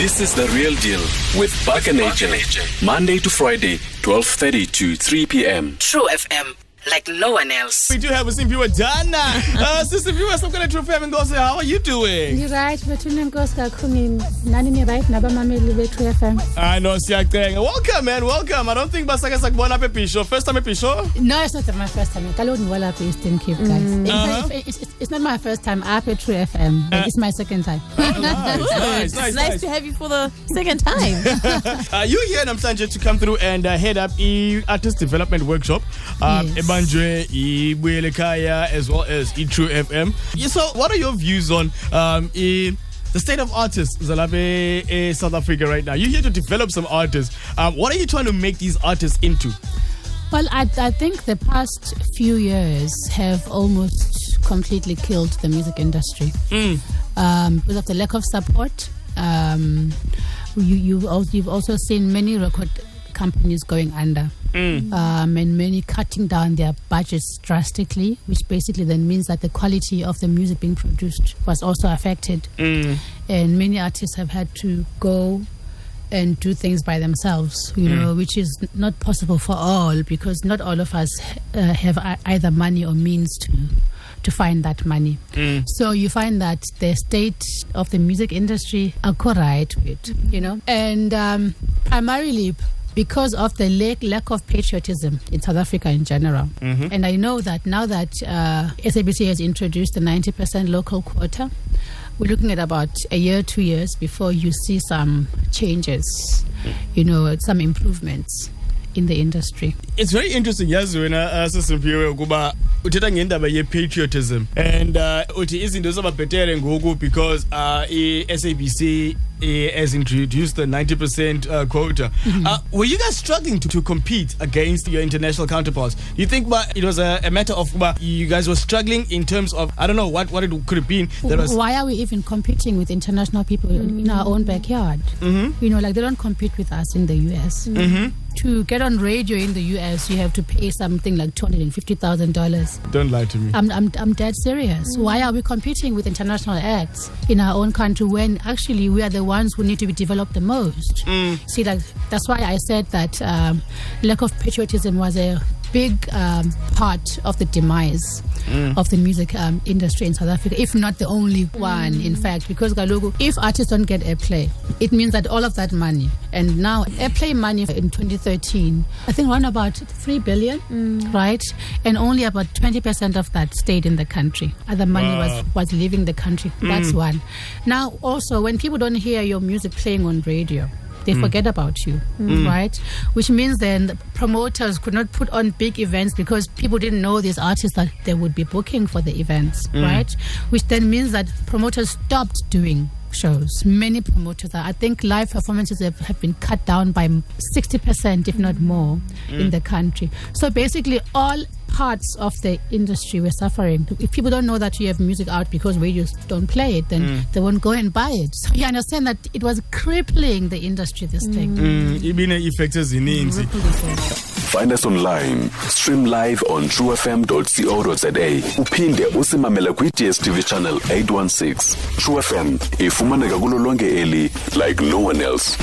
This is the real deal with Buck and AJ. Monday to Friday, 12:30 to 3 p.m. True FM, like no one else. We do have a Simphiwe Dana. Uh, Sister Simphiwe, some kind of true family goes, how are you doing? Ni-right bethuna enkosi kakhulu nani ni-right nabamameli bethu FM I know, siyacenga. Welcome, man, welcome. I don't think basake sakubona apha eBisho. First time eBisho? no it's not my first time kaloku ndiwalapha eastern cape guys It's Uh-huh. not- it's, it's, it's not my first time apha true fm but it's my second time Nice, nice, It's nice. nice to have you for the second time. Uh, you here namhlanje to come through and uh, head up e artist development workshop um, Yes. Ebanjwe ibuyele ekhaya as well as e-true fm Yeah, so what are your views on um, e the state of artists zalapha e- e- south africa right now? You're here to develop some artists. Um, what are you trying to make these artists into? Well I, I think the past few years have almost completely killed the music industry. Um, because of the lack of support. Um, you, you've, also, you've also seen many record companies going under. Um, and many cutting down their budgets drastically, which basically then means that the quality of the music being produced was also affected. And many artists have had to go and do things by themselves, you know, which is not possible for all because not all of us uh, have either money or means to to find that money. So you find that the state of the music industry are quite right with, you know, and um, primarily because of the lack, lack of patriotism in South Africa in general. And I know that now that uh, SABC has introduced the 90% local quota, we're looking at about a year, two years before you see some changes, you know, some improvements in the industry. it's very interesting yazi wena uh, sisimpiwe ukuba uthetha ngendaba ye-patriotism and uh, uthi izinto zababhetere ngoku because uh, i-sabc has introduced the 90% uh, quota uh, were you guys struggling to, to compete against your international counterparts do you think it was a, a matter of you guys were struggling in terms of i don't know what, what it could have been that was Why are we even competing with international people in our own backyard? Mm-hmm. You know, like they don't compete with us in the US. To get on radio in the US, you have to pay something like $250,000. don't lie to me I'm, I'm, I'm dead serious. Why are we competing with international acts in our own country when actually we are the ones who need to be developed the most? See, like that's why I said that um, lack of patriotism was a big um, part of the demise of the music um, industry in South Africa, if not the only one, in fact, because Galogo, if artists don't get airplay, it means that all of that money, and now airplay money in 2013, I think around about 3 billion, right? And only about 20% of that stayed in the country. Other money Wow. was, was leaving the country. That's one. Now, also, when people don't hear your music playing on radio, they mm. forget about you, mm. right? Which means then the promoters could not put on big events because people didn't know these artists that they would be booking for the events, mm. right? Which then means that promoters stopped doing shows. Many promoters, are, I think live performances have, have been cut down by 60%, if not more, in the country. So basically, all parts of the industry were suffering. If people don't know that you have music out because radios don't play it, then they won't go and buy it. So you understand that it was crippling the industry, this thing. mm, ibine-effects ezininzi Rippled effect. Find us online. Stream live on truefm.co.za. Uphinde usimamele kwi-DSTV channel 816. True FM ifumaneka kulo lonke eli like no one else.